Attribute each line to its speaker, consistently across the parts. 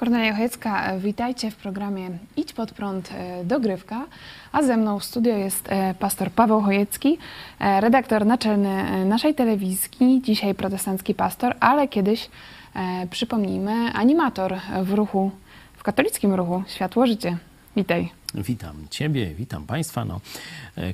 Speaker 1: Kornelia Chojecka, witajcie w programie Idź pod prąd e, dogrywka, a ze mną w studio jest e, pastor Paweł Chojecki, e, redaktor naczelny naszej telewizji, dzisiaj protestancki pastor, ale kiedyś, przypomnijmy, animator w ruchu, w katolickim ruchu Światło Życie. Witaj.
Speaker 2: Witam Ciebie, witam Państwa. No,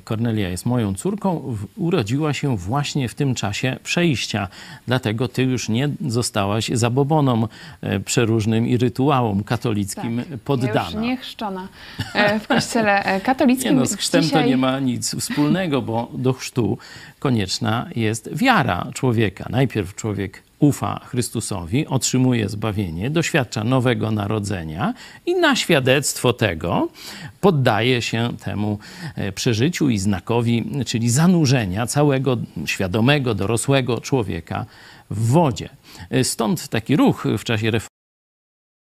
Speaker 2: Kornelia jest moją córką. Urodziła się właśnie w tym czasie przejścia. Dlatego Ty już nie zostałaś zaboboną e, przeróżnym i rytuałom katolickim
Speaker 1: tak,
Speaker 2: poddana.
Speaker 1: Ja już nie chrzczona e, w kościele e, katolickim.
Speaker 2: Nie no, z chrztem Dzisiaj... to nie ma nic wspólnego, bo do chrztu konieczna jest wiara człowieka. Najpierw człowiek ufa Chrystusowi, otrzymuje zbawienie, doświadcza nowego narodzenia i na świadectwo tego poddaje się temu e, przeżyciu i znakowi, czyli zanurzenia całego świadomego, dorosłego człowieka w wodzie. E, stąd taki ruch w czasie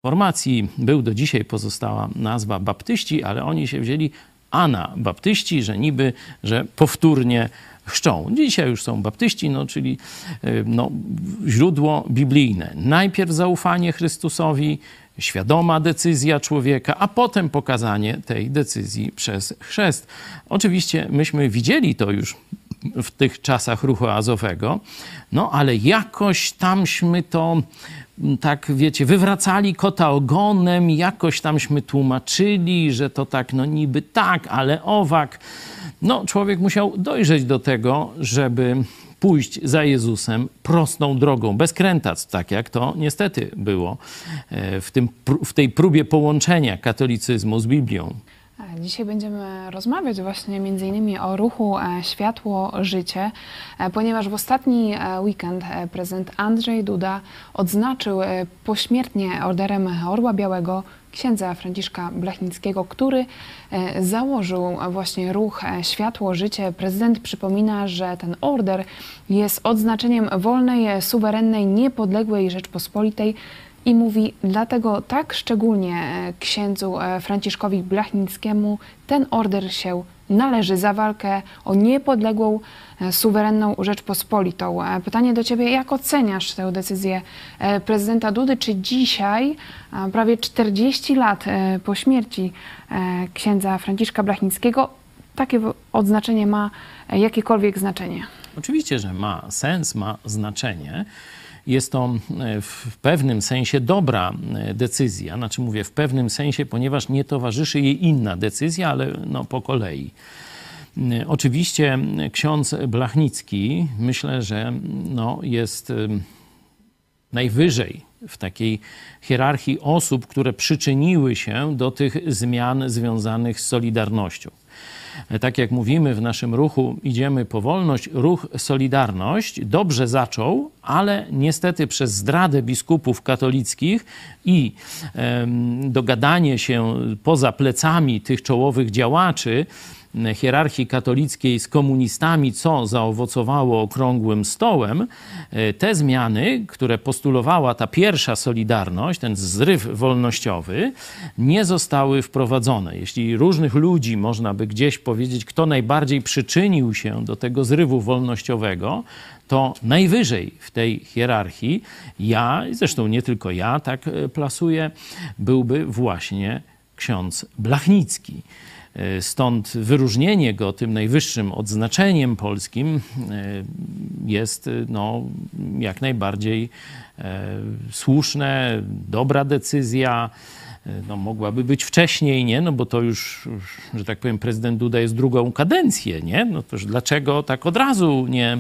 Speaker 2: reformacji był do dzisiaj pozostała nazwa baptyści, ale oni się wzięli anabaptyści, że niby, że powtórnie chrzczą. Dzisiaj już są baptyści, no, czyli y, no, źródło biblijne. Najpierw zaufanie Chrystusowi, świadoma decyzja człowieka, a potem pokazanie tej decyzji przez chrzest. Oczywiście myśmy widzieli to już w tych czasach ruchu azowego, no ale jakoś tamśmy to tak wiecie, wywracali kota ogonem, jakoś tamśmy tłumaczyli, że to tak, no niby tak, ale owak. No, człowiek musiał dojrzeć do tego, żeby pójść za Jezusem prostą drogą, bez krętactw, tak jak to niestety było e, w, tym, w tej próbie połączenia katolicyzmu z Biblią.
Speaker 1: Dzisiaj będziemy rozmawiać właśnie między innymi o ruchu e, Światło Życie, e, ponieważ w ostatni weekend prezydent Andrzej Duda odznaczył pośmiertnie orderem Orła Białego księdza Franciszka Blachnickiego, który e, założył właśnie ruch e, Światło Życie. Prezydent przypomina, że ten order jest odznaczeniem wolnej, suwerennej, niepodległej Rzeczpospolitej i mówi, dlatego tak szczególnie e, księdzu Franciszkowi Blachnickiemu ten order się należy za walkę o niepodległą, e, suwerenną Rzeczpospolitą. E, pytanie do Ciebie, jak oceniasz tę decyzję e, prezydenta Dudy? Czy dzisiaj, prawie 40 lat po śmierci księdza Franciszka Blachnickiego, takie odznaczenie ma jakiekolwiek znaczenie?
Speaker 2: Oczywiście, że ma sens, ma znaczenie. Jest to e, w pewnym sensie dobra e, decyzja, znaczy mówię w pewnym sensie, ponieważ nie towarzyszy jej inna decyzja, ale no, po kolei. Oczywiście ksiądz Blachnicki myślę, że no, jest najwyżej w takiej hierarchii osób, które przyczyniły się do tych zmian związanych z Solidarnością. Tak jak mówimy w naszym ruchu Idziemy po wolność, ruch Solidarność dobrze zaczął, ale niestety przez zdradę biskupów katolickich i dogadanie się poza plecami tych czołowych działaczy, hierarchii katolickiej z komunistami, co zaowocowało okrągłym stołem, e, te zmiany, które postulowała ta pierwsza Solidarność, ten zryw wolnościowy, nie zostały wprowadzone. Jeśli różnych ludzi można by gdzieś powiedzieć, kto najbardziej przyczynił się do tego zrywu wolnościowego, to najwyżej w tej hierarchii ja, zresztą nie tylko ja tak e, plasuję, byłby właśnie ksiądz Blachnicki. E, stąd wyróżnienie go tym najwyższym odznaczeniem polskim e, jest e, no, jak najbardziej słuszne, dobra decyzja. No, mogłaby być wcześniej, nie? No bo to już, że tak powiem, prezydent Duda jest drugą kadencję, nie? No to dlaczego tak od razu nie,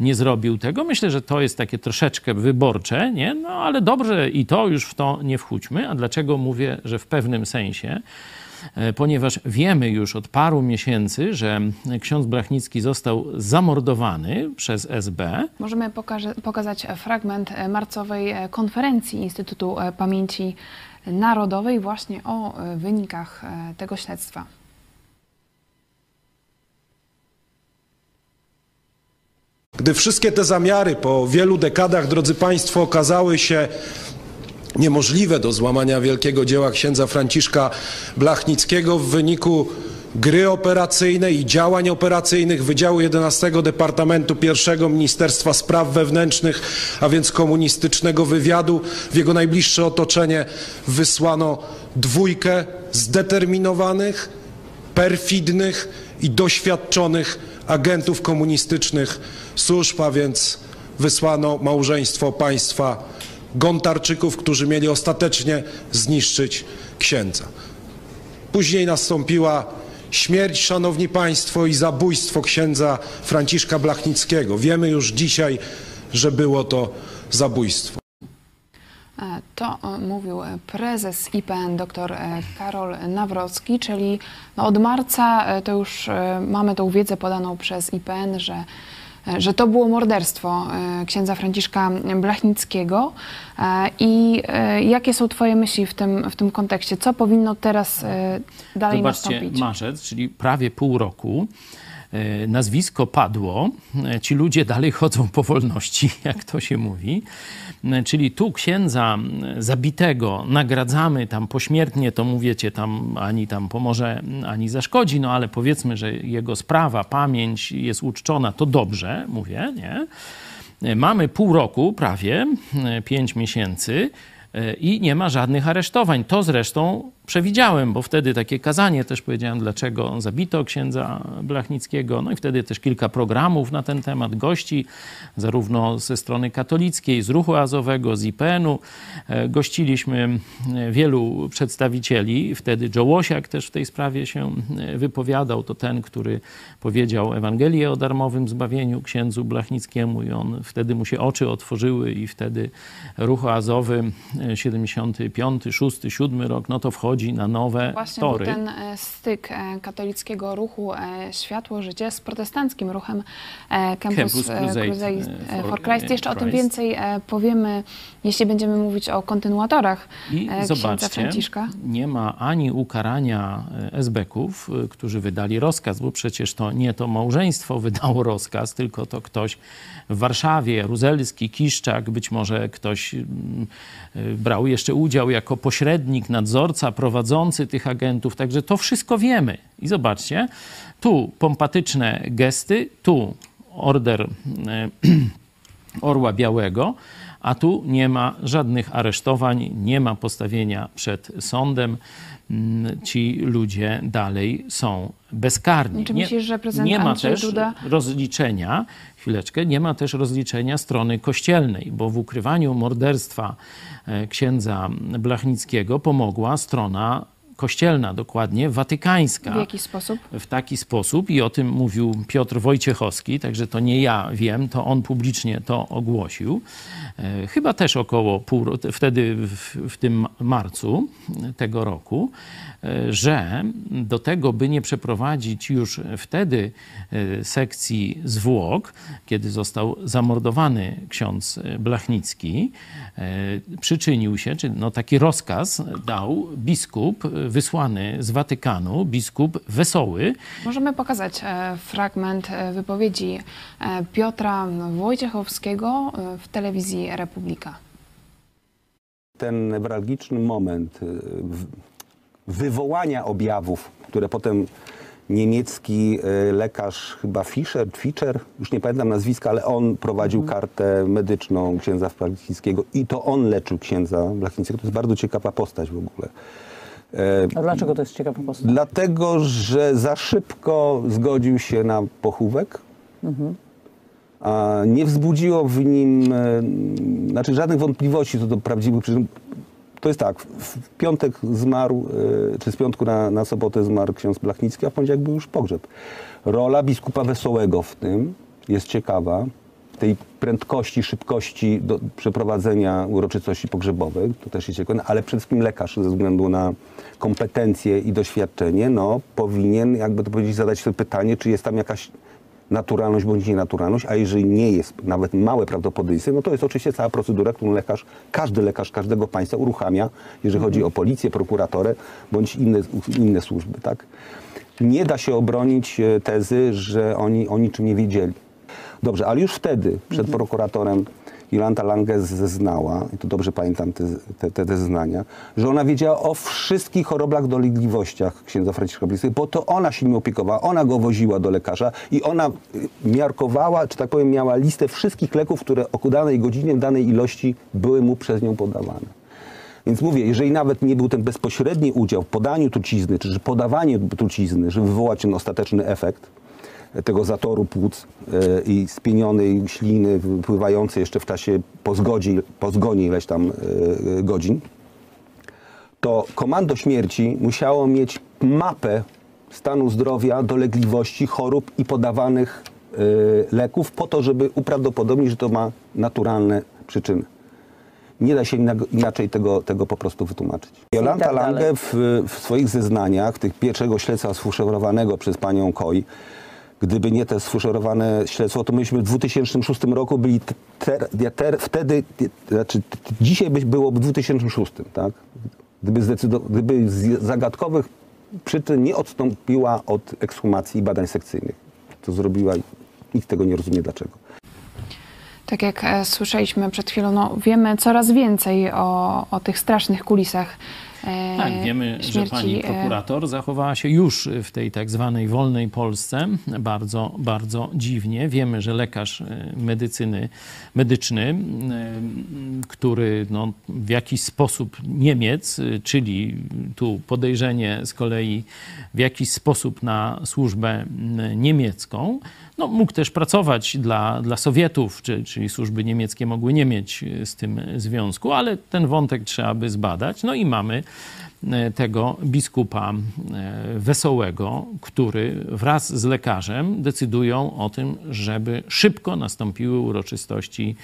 Speaker 2: nie zrobił tego? Myślę, że to jest takie troszeczkę wyborcze, nie? No ale dobrze i to już w to nie wchódźmy. A dlaczego mówię, że w pewnym sensie? E, ponieważ wiemy już od paru miesięcy, że ksiądz Brachnicki został zamordowany przez SB.
Speaker 1: Możemy pokazać fragment e, marcowej e, konferencji Instytutu Pamięci Narodowej właśnie o wynikach tego śledztwa.
Speaker 3: Gdy wszystkie te zamiary po wielu dekadach, drodzy Państwo, okazały się niemożliwe do złamania wielkiego dzieła księdza Franciszka Blachnickiego w wyniku gry operacyjnej i działań operacyjnych Wydziału 11 Departamentu I Ministerstwa Spraw Wewnętrznych, a więc komunistycznego wywiadu. W jego najbliższe otoczenie wysłano dwójkę zdeterminowanych, perfidnych i doświadczonych agentów komunistycznych służb, a więc wysłano małżeństwo państwa Gontarczyków, którzy mieli ostatecznie zniszczyć księdza. Później nastąpiła śmierć, szanowni państwo, i zabójstwo księdza Franciszka Blachnickiego. Wiemy już dzisiaj, że było to zabójstwo.
Speaker 1: E, To e, mówił prezes IPN dr e, Karol Nawrocki, czyli no od marca to już mamy tą wiedzę podaną przez IPN, że, że to było morderstwo e, księdza Franciszka Blachnickiego. E, I e, jakie są Twoje myśli w tym, w tym kontekście? Co powinno teraz e, dalej
Speaker 2: Zobaczcie,
Speaker 1: nastąpić?
Speaker 2: marzec, czyli prawie pół roku. e, Nazwisko padło, e, ci ludzie dalej chodzą po wolności, jak to się mówi. E, Czyli tu księdza zabitego nagradzamy tam pośmiertnie, to mówicie, tam ani tam pomoże, ani zaszkodzi, no ale powiedzmy, że jego sprawa, pamięć jest uczczona, to dobrze, mówię, nie? E, Mamy pół roku, prawie e, pięć miesięcy i nie ma żadnych aresztowań. To zresztą przewidziałem, bo wtedy takie kazanie też powiedziałem, dlaczego zabito księdza Blachnickiego. No i wtedy też kilka programów na ten temat, gości, zarówno ze strony katolickiej, z Ruchu Azowego, z IPN-u. E, Gościliśmy e, wielu przedstawicieli. Wtedy Joe Łosiak też w tej sprawie się e, wypowiadał. To ten, który powiedział Ewangelię o darmowym zbawieniu księdzu Blachnickiemu i on wtedy mu się oczy otworzyły i wtedy Ruch Azowy e, 75, 6, 7 rok, no to wchodzi na nowe
Speaker 1: Właśnie
Speaker 2: tory.
Speaker 1: był ten e, styk e, katolickiego ruchu e, Światło Życie z protestanckim ruchem Campus,
Speaker 2: Campus Crusade,
Speaker 1: Crusade
Speaker 2: for
Speaker 1: for Christ. Jeszcze o tym
Speaker 2: Christ.
Speaker 1: więcej powiemy, jeśli będziemy mówić o kontynuatorach
Speaker 2: I zobaczcie,
Speaker 1: Franciszka.
Speaker 2: nie ma ani ukarania esbeków, którzy wydali rozkaz, bo przecież to nie to małżeństwo wydało rozkaz, tylko to ktoś w Warszawie, Jaruzelski, Kiszczak, być może ktoś mm, brał jeszcze udział jako pośrednik, nadzorca, prowadzący tych agentów. Także to wszystko wiemy. I zobaczcie, tu pompatyczne gesty, tu order e, Orła Białego, a tu nie ma żadnych aresztowań, nie ma postawienia przed sądem. Mm, Ci ludzie dalej są bezkarni.
Speaker 1: Czy
Speaker 2: Nie-
Speaker 1: myślisz, że prezydent
Speaker 2: nie ma
Speaker 1: Andrzej
Speaker 2: też
Speaker 1: Duda-
Speaker 2: rozliczenia, chwileczkę, nie ma też rozliczenia strony kościelnej, bo w ukrywaniu morderstwa e, księdza Blachnickiego pomogła strona kościelna, dokładnie watykańska
Speaker 1: W jaki sposób?
Speaker 2: w taki sposób i o tym mówił Piotr Wojciechowski, także to nie ja wiem, to on publicznie to ogłosił. E, Chyba też około pół, wtedy w, w tym marcu tego roku, e, że do tego, by nie przeprowadzić już wtedy e, sekcji zwłok, kiedy został zamordowany ksiądz Blachnicki, przyczynił się, czy no taki rozkaz dał biskup wysłany z Watykanu, biskup Wesoły,
Speaker 1: Możemy pokazać e, fragment e, wypowiedzi e, Piotra Wojciechowskiego w telewizji Republika.
Speaker 4: ten newralgiczny moment wywołania objawów, które potem niemiecki lekarz, chyba Fischer, Fischer, już nie pamiętam nazwiska, ale on prowadził kartę medyczną księdza Blachnickiego i to on leczył księdza Blachnickiego. To jest bardzo ciekawa postać w ogóle.
Speaker 5: A dlaczego to jest ciekawa postać?
Speaker 4: Dlatego, że za szybko zgodził się na pochówek. A nie wzbudziło w nim e, znaczy żadnych wątpliwości co do prawdziwych przyczyn. To jest tak, w w piątek zmarł, e, czy z piątku na, na sobotę zmarł ksiądz Blachnicki, a w poniedziałek był już pogrzeb. Rola biskupa Wesołego w tym jest ciekawa. Tej prędkości, szybkości do przeprowadzenia uroczystości pogrzebowych, to też jest ciekawe, ale przede wszystkim lekarz ze względu na kompetencje i doświadczenie, no powinien, jakby to powiedzieć, zadać sobie pytanie, czy jest tam jakaś naturalność bądź nienaturalność, a jeżeli nie jest nawet małe prawdopodobieństwo, no to jest oczywiście cała procedura, którą lekarz, każdy lekarz każdego państwa uruchamia, jeżeli chodzi o policję, prokuratorę bądź inne, inne służby, tak? Nie da się obronić e, tezy, że oni o niczym nie wiedzieli. Dobrze, ale już wtedy przed prokuratorem Jolanta Lange zeznała, i tu dobrze pamiętam te, te, te, zeznania, że ona wiedziała o wszystkich chorobach, dolegliwościach księdza Franciszka Blisy, bo to ona się nim opiekowała, ona go woziła do lekarza i ona y, miarkowała, czy tak powiem, miała listę wszystkich leków, które o danej godzinie, w danej ilości były mu przez nią podawane. Więc mówię, jeżeli nawet nie był ten bezpośredni udział w podaniu trucizny, czy podawaniu trucizny, żeby wywołać ten ostateczny efekt tego zatoru płuc yy, i spienionej śliny wypływającej jeszcze w czasie po, zgodzi, po zgonie ileś tam yy, godzin, to komando śmierci musiało mieć mapę stanu zdrowia, dolegliwości, chorób i podawanych leków po to, żeby uprawdopodobnić, że to ma naturalne przyczyny. Nie da się inaczej tego, tego po prostu wytłumaczyć. Jolanta tak Lange w, w, swoich zeznaniach, tych pierwszego śledztwa sfuszerowanego przez panią Koi, gdyby nie te sfuszerowane śledztwo, to myśmy w 2006 roku byli ter, ter, wtedy, znaczy dzisiaj byś było w 2006, tak? Gdyby, gdyby z zagadkowych przyczyn nie odstąpiła od ekshumacji i badań sekcyjnych. To zrobiła i nikt tego nie rozumie dlaczego.
Speaker 1: Tak jak e, słyszeliśmy przed chwilą, no, wiemy coraz więcej o, o tych strasznych kulisach. E,
Speaker 2: tak, wiemy,
Speaker 1: śmierci.
Speaker 2: że pani prokurator zachowała się już w tej tak zwanej wolnej Polsce bardzo, bardzo dziwnie. Wiemy, że lekarz e, medycyny, medyczny, e, który no, w jakiś sposób Niemiec, czyli tu podejrzenie z kolei w jakiś sposób na służbę niemiecką, no, mógł też pracować dla, dla Sowietów, czy, czyli służby niemieckie mogły nie mieć z tym związku, ale ten wątek trzeba by zbadać. No i mamy tego biskupa e, Wesołego, który wraz z lekarzem decydują o tym, żeby szybko nastąpiły uroczystości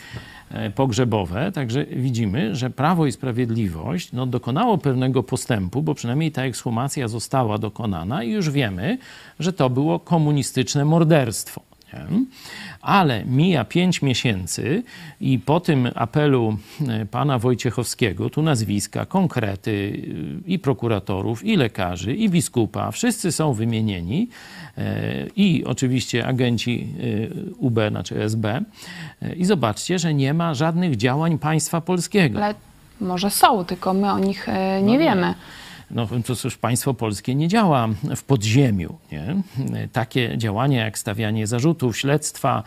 Speaker 2: e, pogrzebowe. Także widzimy, że Prawo i Sprawiedliwość no, dokonało pewnego postępu, bo przynajmniej ta ekshumacja została dokonana i już wiemy, że to było komunistyczne morderstwo. Ale mija pięć miesięcy i po tym apelu e, pana Wojciechowskiego, tu nazwiska, konkrety e, i prokuratorów, i lekarzy, i biskupa, wszyscy są wymienieni e, i oczywiście agenci UB, znaczy SB. I zobaczcie, że nie ma żadnych działań państwa polskiego.
Speaker 1: Ale może są, tylko my o nich nie no wiemy. Nie
Speaker 2: no to cóż, państwo polskie nie działa w podziemiu. Nie? Takie działania jak stawianie zarzutów, śledztwa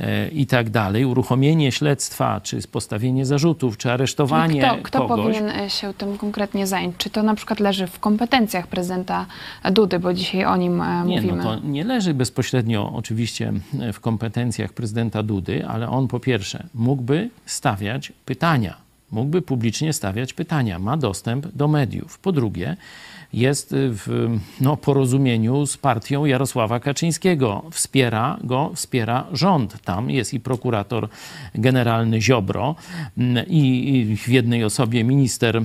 Speaker 2: e, i tak dalej, uruchomienie śledztwa, czy postawienie zarzutów, czy aresztowanie
Speaker 1: kto, kto
Speaker 2: kogoś.
Speaker 1: powinien e, się tym konkretnie zająć? Czy to na przykład leży w kompetencjach prezydenta Dudy, bo dzisiaj o nim e,
Speaker 2: nie,
Speaker 1: mówimy?
Speaker 2: No to nie leży bezpośrednio oczywiście w kompetencjach prezydenta Dudy, ale on po pierwsze mógłby stawiać pytania mógłby publicznie stawiać pytania, ma dostęp do mediów. Po drugie, jest w no, porozumieniu z partią Jarosława Kaczyńskiego. Wspiera go, wspiera rząd. Tam jest i prokurator generalny Ziobro i w jednej osobie minister e,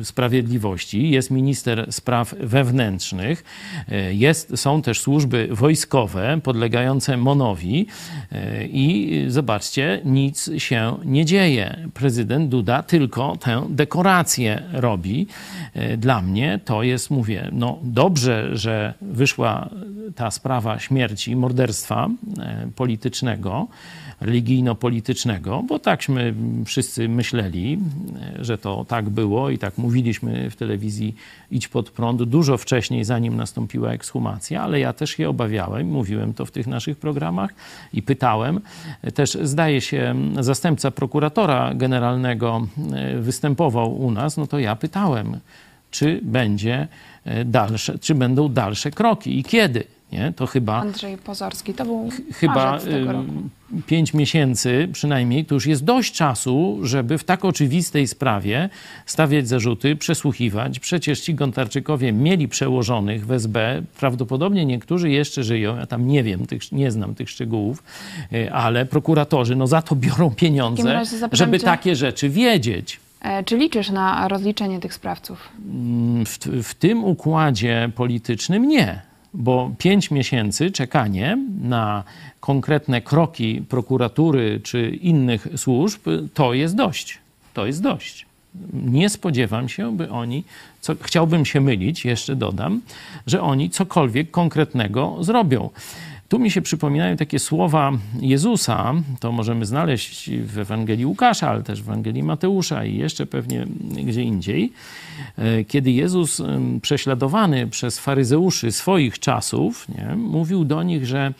Speaker 2: e, sprawiedliwości, jest minister spraw wewnętrznych, e, jest, są też służby wojskowe podlegające Monowi i zobaczcie, nic się nie dzieje. Prezydent Duda tylko tę dekorację robi dla mnie to jest, mówię, no dobrze, że wyszła ta sprawa śmierci, morderstwa e, politycznego, religijno-politycznego, bo takśmy wszyscy myśleli, e, że to tak było i tak mówiliśmy w telewizji Idź pod prąd dużo wcześniej, zanim nastąpiła ekshumacja, ale ja też się obawiałem, mówiłem to w tych naszych programach i pytałem. Też zdaje się, zastępca prokuratora generalnego e, występował u nas, no to ja pytałem, czy będzie e, dalsze, czy będą dalsze kroki i kiedy. Nie? To chyba.
Speaker 1: Andrzej Pozorski, to był
Speaker 2: chyba pięć miesięcy przynajmniej, to już jest dość czasu, żeby w tak oczywistej sprawie stawiać zarzuty, przesłuchiwać. Przecież ci Gontarczykowie mieli przełożonych w SB, prawdopodobnie niektórzy jeszcze żyją, ja tam nie wiem, tych, nie znam tych szczegółów, e, ale prokuratorzy no za to biorą pieniądze, żeby takie rzeczy wiedzieć.
Speaker 1: E, czy liczysz na rozliczenie tych sprawców?
Speaker 2: Mm, w, w tym układzie politycznym nie, bo pięć miesięcy czekanie na konkretne kroki prokuratury czy innych służb to jest dość. To jest dość. Nie spodziewam się, by oni, co, chciałbym się mylić, jeszcze dodam, że oni cokolwiek konkretnego zrobią. Tu mi się przypominają takie słowa Jezusa, to możemy znaleźć w Ewangelii Łukasza, ale też w Ewangelii Mateusza i jeszcze pewnie gdzie indziej. E, kiedy Jezus prześladowany przez faryzeuszy swoich czasów, nie, mówił do nich, że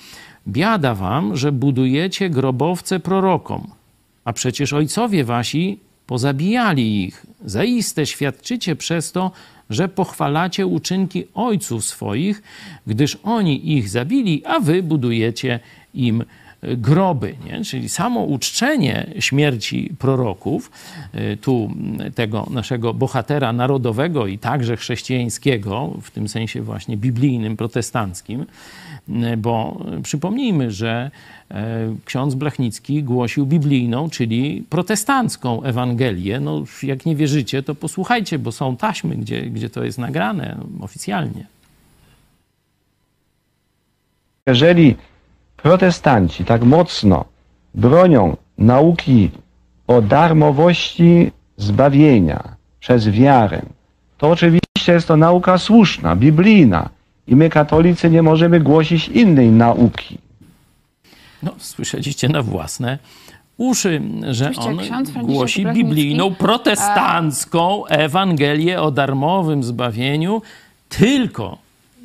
Speaker 2: biada wam, że budujecie grobowce prorokom, a przecież ojcowie wasi pozabijali ich. Zaiste świadczycie przez to, że pochwalacie uczynki ojców swoich, gdyż oni ich zabili, a wy budujecie im groby. Nie? Czyli samo uczczenie śmierci proroków, y, tu tego naszego bohatera narodowego i także chrześcijańskiego, w tym sensie właśnie biblijnym, protestanckim, bo przypomnijmy, że e, ksiądz Blachnicki głosił biblijną, czyli protestancką Ewangelię. No, jak nie wierzycie, to posłuchajcie, bo są taśmy, gdzie, gdzie to jest nagrane oficjalnie.
Speaker 5: Jeżeli protestanci tak mocno bronią nauki o darmowości zbawienia przez wiarę, to oczywiście jest to nauka słuszna, biblijna i my katolicy nie możemy głosić innej nauki.
Speaker 2: No, słyszeliście na własne uszy, że on głosi biblijną, protestancką Ewangelię o darmowym zbawieniu tylko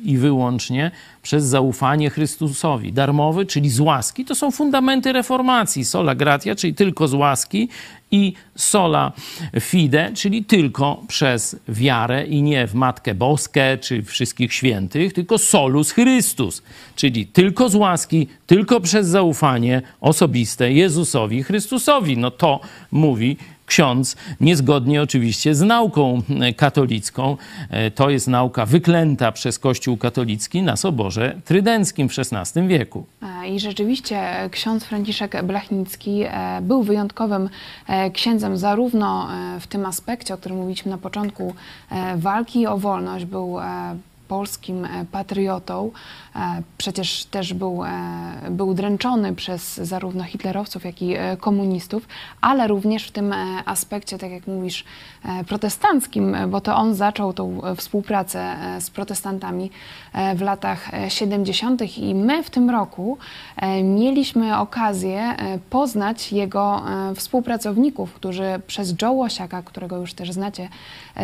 Speaker 2: i wyłącznie przez zaufanie Chrystusowi. Darmowy, czyli z łaski, to są fundamenty reformacji. Sola gratia, czyli tylko z łaski i sola fide, czyli tylko przez wiarę i nie w Matkę Boskę czy wszystkich świętych, tylko solus Chrystus, czyli tylko z łaski, tylko przez zaufanie osobiste Jezusowi Chrystusowi. No to mówi ksiądz, niezgodnie oczywiście z nauką katolicką. E, to jest nauka wyklęta przez Kościół katolicki na Soborze Trydenckim w XVI wieku.
Speaker 1: E, I rzeczywiście ksiądz Franciszek Blachnicki e, był wyjątkowym księdzem zarówno w tym aspekcie, o którym mówiliśmy na początku, walki o wolność, był polskim e, patriotą. E, przecież też był, e, był dręczony przez zarówno hitlerowców, jak i komunistów, ale również w tym aspekcie, tak jak mówisz, protestanckim, bo to on zaczął tą współpracę z protestantami w latach 70. i my w tym roku mieliśmy okazję poznać jego współpracowników, którzy przez Joe Łosiaka, którego już też znacie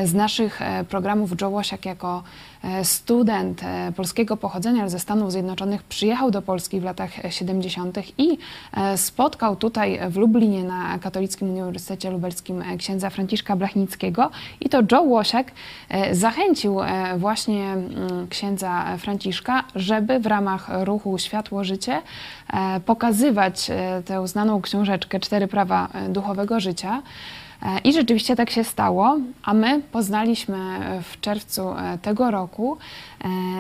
Speaker 1: z naszych programów, Joe Łosiak jako E, student e, polskiego pochodzenia, ale ze Stanów Zjednoczonych, przyjechał do Polski w latach 70. i e, spotkał tutaj w Lublinie na Katolickim Uniwersytecie Lubelskim księdza Franciszka Blachnickiego i to Joe Łosiak zachęcił właśnie mm, księdza Franciszka, żeby w ramach ruchu Światło Życie pokazywać tę znaną książeczkę Cztery prawa duchowego życia. E, I rzeczywiście tak się stało, a my poznaliśmy w czerwcu e, tego roku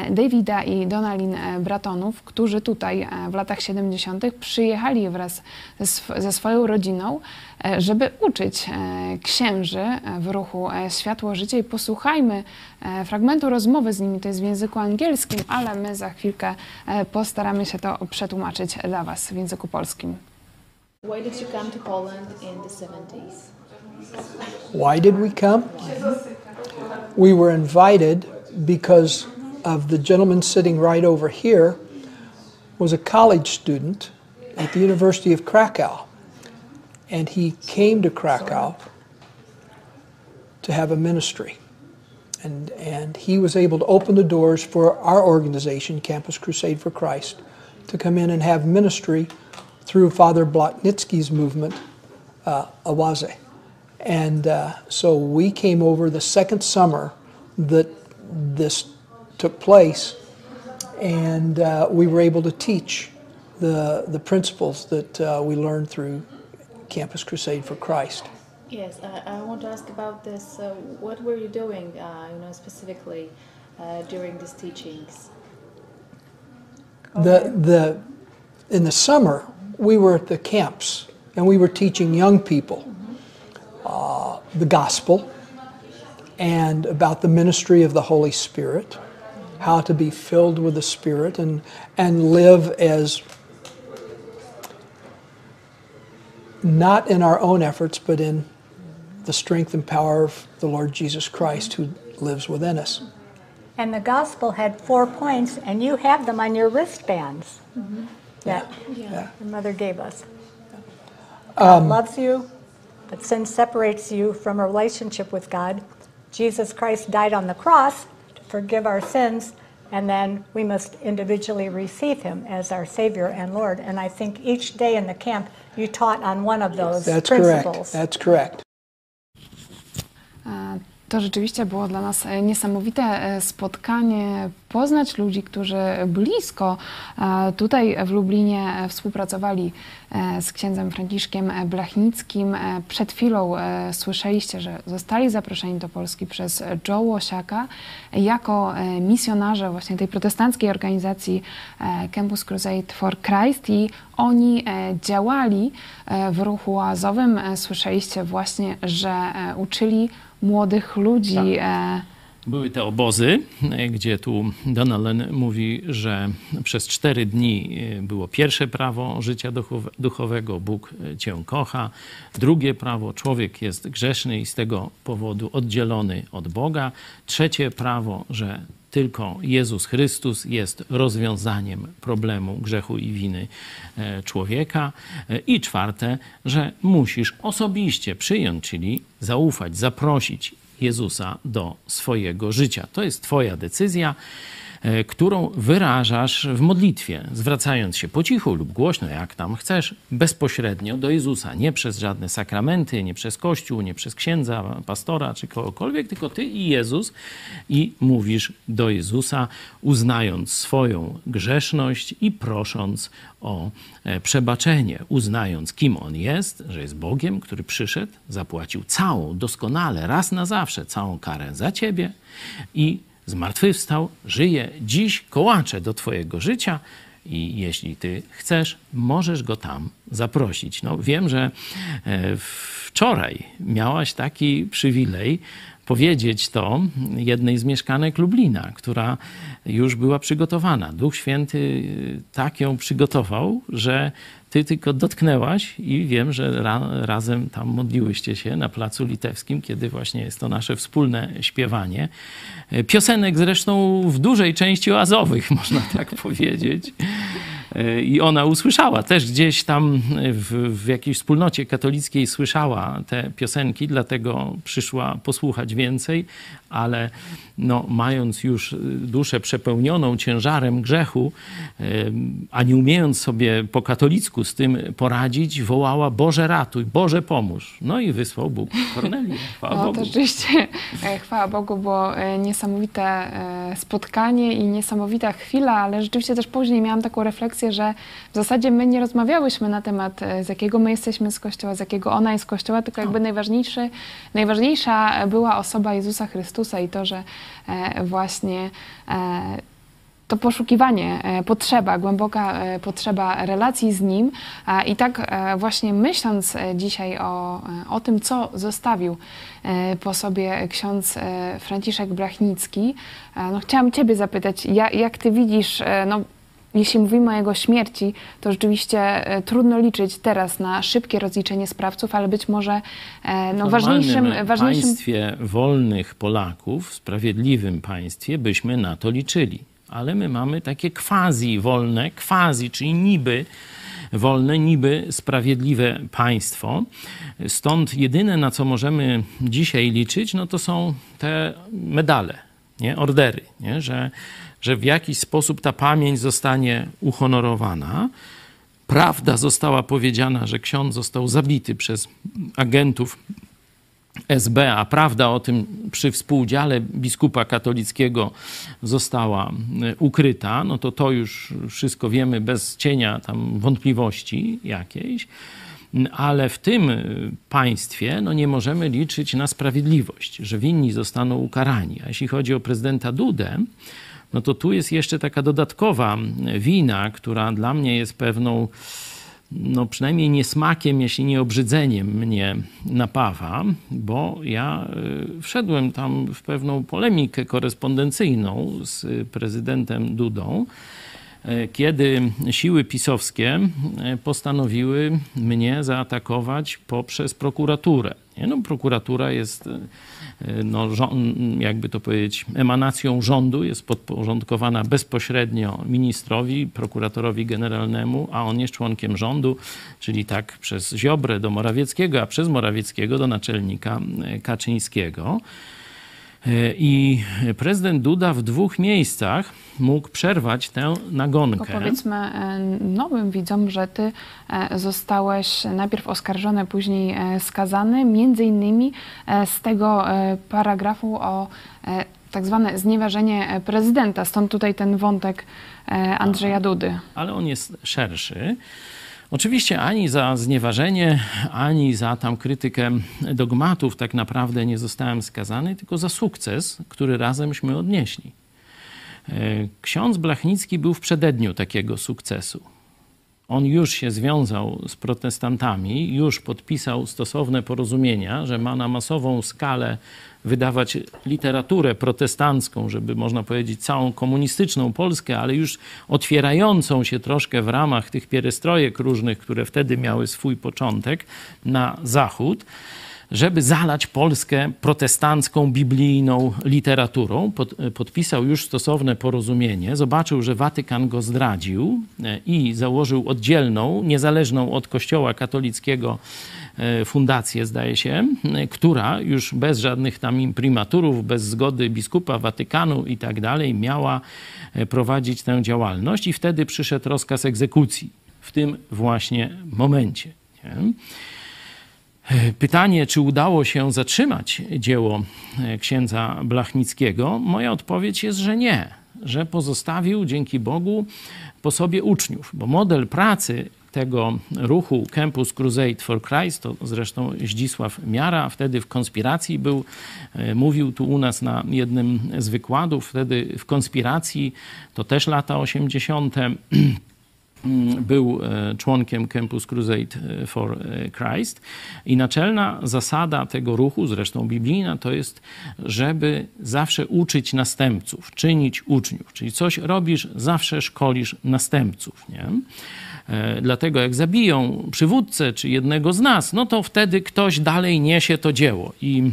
Speaker 1: e, Davida i Donalin Bratonów, którzy tutaj w latach 70. przyjechali wraz ze swoją rodziną, żeby uczyć księży w ruchu Światło Życie i posłuchajmy fragmentu rozmowy z nimi, to jest w języku angielskim, ale my za chwilkę postaramy się to przetłumaczyć dla Was w języku polskim.
Speaker 6: Why did you come to Poland in the 70s?
Speaker 7: Why did we come? We were invited because of the gentleman sitting right over here was a college student at the University of Krakow. And he came to Krakow to have a ministry. And, and he was able to open the doors for our organization, Campus Crusade for Christ, to come in and have ministry through Father Blotnitsky's movement, uh, Awaze. And uh, so we came over the second summer that this took place, and uh, we were able to teach the, the principles that uh, we learned through Campus Crusade for Christ.
Speaker 6: Yes, I want to ask about this. Uh, what were you doing, uh, you know, specifically uh, during these teachings?
Speaker 7: The, the, in the summer, we were at the camps, and we were teaching young people uh, the gospel and about the ministry of the Holy Spirit, how to be filled with the Spirit and, and live as not in our own efforts, but in the strength and power of the Lord Jesus Christ who lives within us.
Speaker 8: And the gospel had four points, and you have them on your wristbands that
Speaker 7: Yeah.
Speaker 8: your mother gave us. God loves you, but sin separates you from a relationship with God. Jesus Christ died on the cross to forgive our sins, and then we must individually receive him as our Savior and Lord. And I think each day in the camp, you taught on one of those
Speaker 7: That's correct. That's correct.
Speaker 1: E, To rzeczywiście było dla nas e, niesamowite e, spotkanie, poznać ludzi, którzy blisko e, tutaj w Lublinie współpracowali z księdzem Franciszkiem Blachnickim. Przed chwilą słyszeliście, że zostali zaproszeni do Polski przez Joe Łosiaka jako misjonarze właśnie tej protestanckiej organizacji Campus Crusade for Christ i oni działali w ruchu oazowym. Słyszeliście właśnie, że uczyli młodych ludzi. E,
Speaker 2: Były te obozy, e, gdzie tu Donalen mówi, że przez cztery dni e, było pierwsze prawo życia duchowe- duchowego, Bóg cię kocha. Drugie prawo, człowiek jest grzeszny i z tego powodu oddzielony od Boga. Trzecie prawo, że tylko Jezus Chrystus jest rozwiązaniem problemu grzechu i winy e, człowieka. E, I czwarte, że musisz osobiście przyjąć, czyli zaufać, zaprosić Jezusa do swojego życia. To jest Twoja decyzja, którą wyrażasz w modlitwie, zwracając się po cichu lub głośno, jak tam chcesz, bezpośrednio do Jezusa. Nie przez żadne sakramenty, nie przez Kościół, nie przez księdza, pastora czy kogokolwiek, tylko Ty i Jezus i mówisz do Jezusa, uznając swoją grzeszność i prosząc o e, przebaczenie, uznając, kim On jest, że jest Bogiem, który przyszedł, zapłacił całą, doskonale, raz na zawsze, całą karę za Ciebie i zmartwychwstał, żyje dziś, kołacze do Twojego życia i jeśli Ty chcesz, możesz Go tam zaprosić. No, wiem, że e, wczoraj miałaś taki przywilej powiedzieć to jednej z mieszkanek Lublina, która już była przygotowana. Duch Święty y, tak ją przygotował, że ty tylko dotknęłaś i wiem, że ra, razem tam modliłyście się na Placu Litewskim, kiedy właśnie jest to nasze wspólne śpiewanie. E, Piosenek zresztą w dużej części oazowych, można tak powiedzieć. I ona usłyszała też gdzieś tam w, w jakiejś wspólnocie katolickiej słyszała te piosenki, dlatego przyszła posłuchać więcej, ale no, mając już duszę przepełnioną ciężarem grzechu, a nie umiejąc sobie po katolicku z tym poradzić, wołała Boże ratuj, Boże pomóż. No i wysłał Bóg Kornelię. Chwała
Speaker 1: No
Speaker 2: Bogu.
Speaker 1: to rzeczywiście, e, chwała Bogu, było e, niesamowite e, spotkanie i niesamowita chwila, ale rzeczywiście też później miałam taką refleksję, że w zasadzie my nie rozmawiałyśmy na temat, e, z jakiego my jesteśmy z Kościoła, z jakiego ona jest z Kościoła, tylko jakby najważniejszy, najważniejsza była osoba Jezusa Chrystusa i to, że e, właśnie e, to poszukiwanie, potrzeba, głęboka potrzeba relacji z Nim. I tak właśnie myśląc dzisiaj o, o tym, co zostawił po sobie ksiądz Franciszek Blachnicki, e, no chciałam Ciebie zapytać, ja- jak Ty widzisz, no, jeśli mówimy o jego śmierci, to rzeczywiście e, trudno liczyć teraz na szybkie rozliczenie sprawców, ale być może e, no,
Speaker 2: W
Speaker 1: ważniejszym, ważniejszym
Speaker 2: państwie wolnych Polaków, w sprawiedliwym państwie, byśmy na to liczyli. Ale my mamy takie quasi wolne, quasi, czyli niby wolne, niby sprawiedliwe państwo. Stąd jedyne, na co możemy dzisiaj liczyć, no to są te medale, nie? ordery, nie? Że, że w jakiś sposób ta pamięć zostanie uhonorowana. Prawda została powiedziana, że ksiądz został zabity przez agentów SB, a prawda o tym przy współudziale biskupa katolickiego została e, ukryta, no to to już wszystko wiemy bez cienia tam wątpliwości jakiejś. Ale w tym e, państwie no nie możemy liczyć na sprawiedliwość, że winni zostaną ukarani. A jeśli chodzi o prezydenta Dudę, no to tu jest jeszcze taka dodatkowa wina, która dla mnie jest pewną no przynajmniej niesmakiem, jeśli nie obrzydzeniem mnie napawa, bo ja y, wszedłem tam w pewną polemikę korespondencyjną z prezydentem Dudą, kiedy siły pisowskie e, postanowiły mnie zaatakować poprzez prokuraturę. No, prokuratura jest, e, no, jakby to powiedzieć, emanacją rządu, jest podporządkowana bezpośrednio ministrowi, prokuratorowi generalnemu, a on jest członkiem rządu, czyli tak przez Ziobrę do Morawieckiego, a przez Morawieckiego do naczelnika Kaczyńskiego. E, I prezydent Duda w dwóch miejscach mógł przerwać tę nagonkę.
Speaker 1: Tylko powiedzmy e, nowym widzom, że ty e, zostałeś najpierw oskarżony, później skazany, między innymi z tego paragrafu o tak zwane znieważenie prezydenta. Stąd tutaj ten wątek Andrzeja Dudy.
Speaker 2: Ale on jest szerszy. Oczywiście ani za znieważenie, ani za tam krytykę dogmatów tak naprawdę nie zostałem skazany, tylko za sukces, który razemśmy odnieśli. E, ksiądz Blachnicki był w przededniu takiego sukcesu. On już się związał z protestantami, już podpisał stosowne porozumienia, że ma na masową skalę wydawać literaturę protestancką, żeby można powiedzieć całą komunistyczną Polskę, ale już otwierającą się troszkę w ramach tych pierestrojek różnych, które wtedy miały swój początek na zachód żeby zalać Polskę protestancką, biblijną literaturą. Pod, podpisał już stosowne porozumienie, zobaczył, że Watykan go zdradził e, i założył oddzielną, niezależną od Kościoła katolickiego e, fundację, zdaje się, e, która już bez żadnych tam imprimaturów, bez zgody biskupa Watykanu i tak dalej, miała prowadzić tę działalność i wtedy przyszedł rozkaz egzekucji w tym właśnie momencie. Nie? Pytanie, czy udało się zatrzymać dzieło e, księdza Blachnickiego, moja odpowiedź jest, że nie, że pozostawił dzięki Bogu po sobie uczniów, bo model pracy tego ruchu Campus Crusade for Christ, to zresztą Zdzisław Miara wtedy w konspiracji był, e, mówił tu u nas na jednym z wykładów, wtedy w konspiracji, to też lata 80., Mm, był e, członkiem Campus Crusade e, for e, Christ i naczelna zasada tego ruchu, zresztą biblijna, to jest, żeby zawsze uczyć następców, czynić uczniów. Czyli coś robisz, zawsze szkolisz następców. Nie? Dlatego jak zabiją przywódcę czy jednego z nas, no to wtedy ktoś dalej niesie to dzieło. I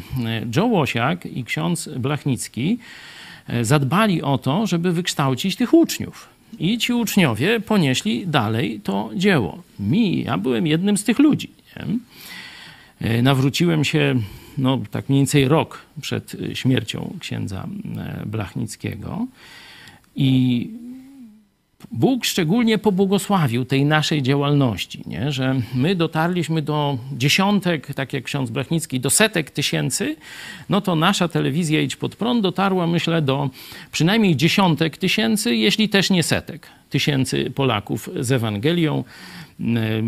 Speaker 2: Joe Łosiak i ksiądz Blachnicki zadbali o to, żeby wykształcić tych uczniów. I ci uczniowie ponieśli dalej to dzieło. Mi, ja byłem jednym z tych ludzi. Nie? E, nawróciłem się, no tak mniej więcej rok przed śmiercią księdza e, Blachnickiego i Bóg szczególnie pobłogosławił tej naszej działalności, nie? że my dotarliśmy do dziesiątek, tak jak ksiądz Blachnicki, do setek tysięcy, no to nasza telewizja Idź Pod Prąd dotarła, myślę, do przynajmniej dziesiątek tysięcy, jeśli też nie setek tysięcy Polaków z Ewangelią. E,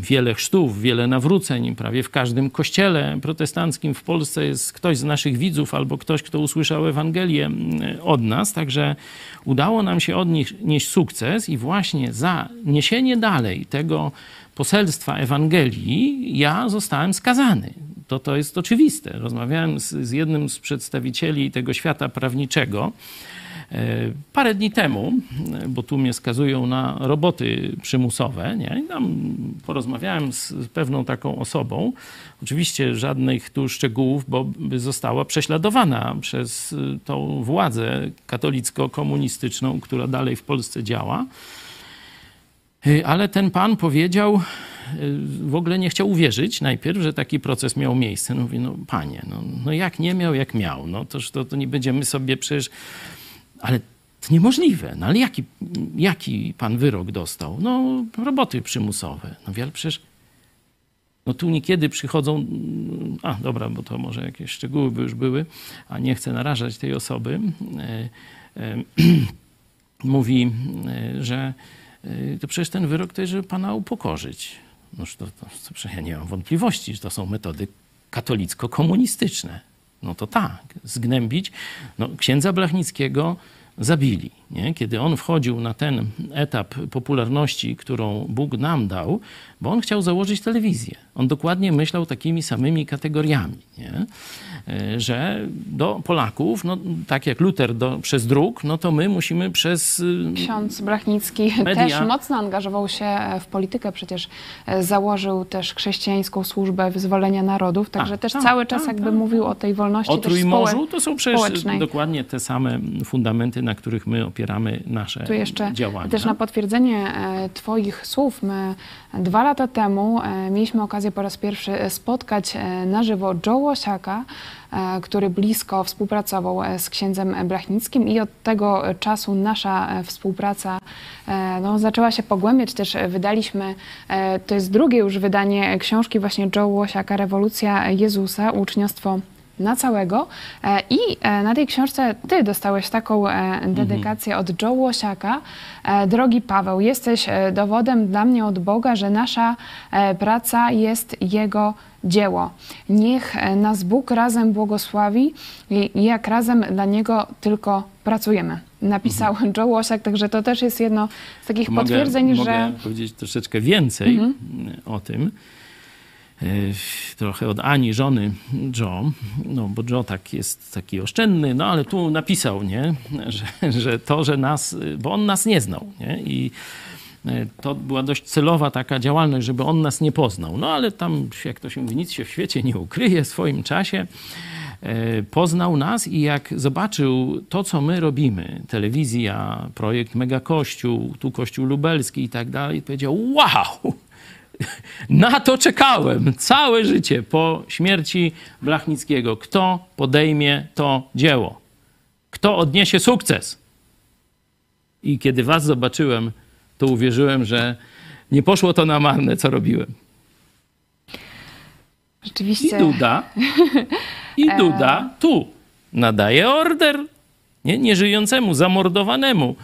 Speaker 2: wiele chrztów, wiele nawróceń. Prawie w każdym kościele protestanckim w Polsce jest ktoś z naszych widzów albo ktoś, kto usłyszał Ewangelię e, od nas. Także udało nam się odnieść sukces i właśnie za niesienie dalej tego poselstwa Ewangelii ja zostałem skazany. To, to jest oczywiste. Rozmawiałem z, z jednym z przedstawicieli tego świata prawniczego, parę dni temu, bo tu mnie skazują na roboty przymusowe, nie? I tam porozmawiałem z pewną taką osobą. Oczywiście żadnych tu szczegółów, bo by została prześladowana przez tą władzę katolicko-komunistyczną, która dalej w Polsce działa. E, ale ten pan powiedział, e, w ogóle nie chciał uwierzyć najpierw, że taki proces miał miejsce. No mówi, no panie, no, no jak nie miał, jak miał. No toż to, to nie będziemy sobie przecież ale to niemożliwe. No ale jaki, jaki pan wyrok dostał? No, roboty przymusowe. No ale przecież no tu niekiedy przychodzą, a dobra, bo to może jakieś szczegóły by już były, a nie chcę narażać tej osoby. E, e, mówi, e, że to przecież ten wyrok to jest, żeby pana upokorzyć. No to, to, to ja nie mam wątpliwości, że to są metody katolicko-komunistyczne. No to tak, zgnębić. No, księdza Blachnickiego zabili. Nie? Kiedy on wchodził na ten etap popularności, którą Bóg nam dał, bo on chciał założyć telewizję. On dokładnie myślał takimi samymi kategoriami. Nie? e, że do Polaków, no, tak jak Luter do, przez druk, no to my musimy przez... y,
Speaker 1: Ksiądz Brachnicki
Speaker 2: Media.
Speaker 1: też mocno angażował się w politykę, przecież e, założył też chrześcijańską służbę wyzwolenia narodów, także
Speaker 2: A,
Speaker 1: też
Speaker 2: tak,
Speaker 1: cały czas
Speaker 2: tak,
Speaker 1: jakby
Speaker 2: tak.
Speaker 1: mówił o tej wolności
Speaker 2: O Trójmorzu to są przecież dokładnie te same fundamenty, na których my opieramy nasze
Speaker 1: Tu jeszcze
Speaker 2: działania.
Speaker 1: też na potwierdzenie e, Twoich słów, my dwa lata temu e, mieliśmy okazję po raz pierwszy e, spotkać na żywo Joe Łosiaka, który blisko współpracował z księdzem Brachnickim i od tego czasu nasza współpraca no, zaczęła się pogłębiać. Też wydaliśmy, to jest drugie już wydanie książki właśnie Joe Łosiaka, Rewolucja Jezusa, uczniostwo na całego. E, I e, na tej książce ty dostałeś taką e, dedykację od Joe Łosiaka. Drogi Paweł, jesteś dowodem dla mnie od Boga, że nasza praca jest Jego dzieło. Niech nas Bóg razem błogosławi i jak razem dla Niego tylko pracujemy. Napisał Joe Łosiak, także to też jest jedno z takich
Speaker 2: Mogę-
Speaker 1: potwierdzeń,
Speaker 2: mogę
Speaker 1: że...
Speaker 2: powiedzieć troszeczkę więcej o tym. E, Trochę od Ani, żony Joe, no bo Joe tak jest taki oszczędny, no ale tu napisał, nie, że, że to, że nas, bo on nas nie znał, nie, i e, to była dość celowa taka działalność, żeby on nas nie poznał. No ale tam, jak to się mówi, nic się w świecie nie ukryje w swoim czasie. E, Poznał nas i jak zobaczył to, co my robimy, telewizja, projekt Mega Kościół, tu Kościół Lubelski i tak dalej, powiedział: Wow! Na to czekałem całe życie po śmierci Blachnickiego. Kto podejmie to dzieło? Kto odniesie sukces? I kiedy was zobaczyłem, to uwierzyłem, że nie poszło to na marne, co robiłem. I
Speaker 1: Rzeczywiście...
Speaker 2: Duda, i Duda tu nadaje order nie, nieżyjącemu, zamordowanemu.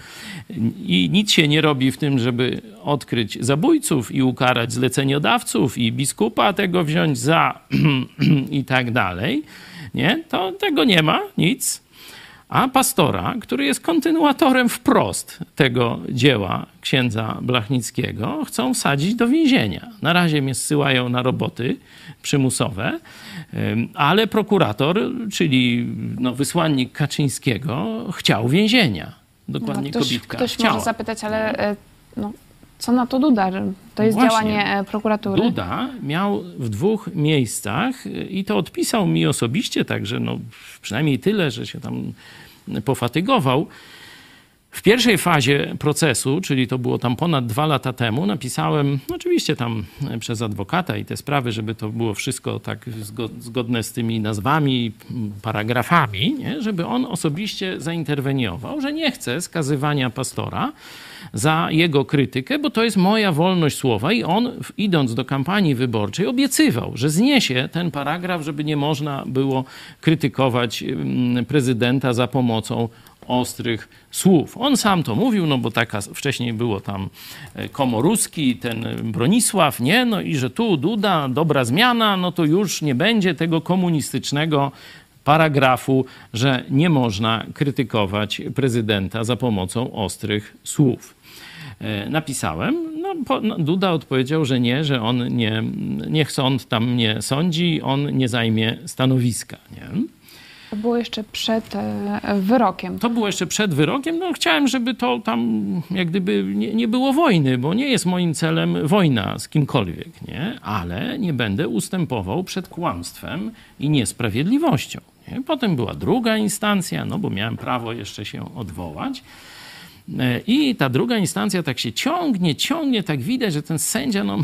Speaker 2: I nic się nie robi w tym, żeby odkryć zabójców i ukarać zleceniodawców i biskupa tego wziąć za i tak dalej. Nie, to tego nie ma, nic. A pastora, który jest kontynuatorem wprost tego dzieła księdza Blachnickiego, chcą wsadzić do więzienia. Na razie mnie zsyłają na roboty przymusowe, ym, ale prokurator, czyli no, wysłannik Kaczyńskiego, chciał więzienia. Dokładnie
Speaker 1: No, ktoś,
Speaker 2: kobitka
Speaker 1: ktoś
Speaker 2: chciała.
Speaker 1: może zapytać, ale e, no, co na to Duda? To jest
Speaker 2: Właśnie.
Speaker 1: działanie e, prokuratury.
Speaker 2: Duda miał w dwóch miejscach y, i to odpisał mi osobiście, także no, przynajmniej tyle, że się tam pofatygował. W pierwszej fazie procesu, czyli to było tam ponad dwa lata temu, napisałem, oczywiście tam przez adwokata i te sprawy, żeby to było wszystko tak zgo- zgodne z tymi nazwami, paragrafami, nie? żeby on osobiście zainterweniował, że nie chce skazywania pastora za jego krytykę, bo to jest moja wolność słowa i on idąc do kampanii wyborczej obiecywał, że zniesie ten paragraf, żeby nie można było krytykować prezydenta za pomocą ostrych słów. On sam to mówił, no bo taka wcześniej było tam e, Komoruski, ten Bronisław, nie? No i że tu Duda, dobra zmiana, no to już nie będzie tego komunistycznego paragrafu, że nie można krytykować prezydenta za pomocą ostrych słów. E, Napisałem, no, po, no Duda odpowiedział, że nie, że on nie, niech sąd tam nie sądzi, on nie zajmie stanowiska. Nie?
Speaker 1: To było jeszcze przed e, wyrokiem.
Speaker 2: To było jeszcze przed wyrokiem. No, chciałem, żeby to tam jak gdyby nie, nie było wojny, bo nie jest moim celem wojna z kimkolwiek, nie? ale nie będę ustępował przed kłamstwem i niesprawiedliwością. Nie? Potem była druga instancja, no bo miałem prawo jeszcze się odwołać. E, I ta druga instancja tak się ciągnie, ciągnie, tak widać, że ten sędzia, no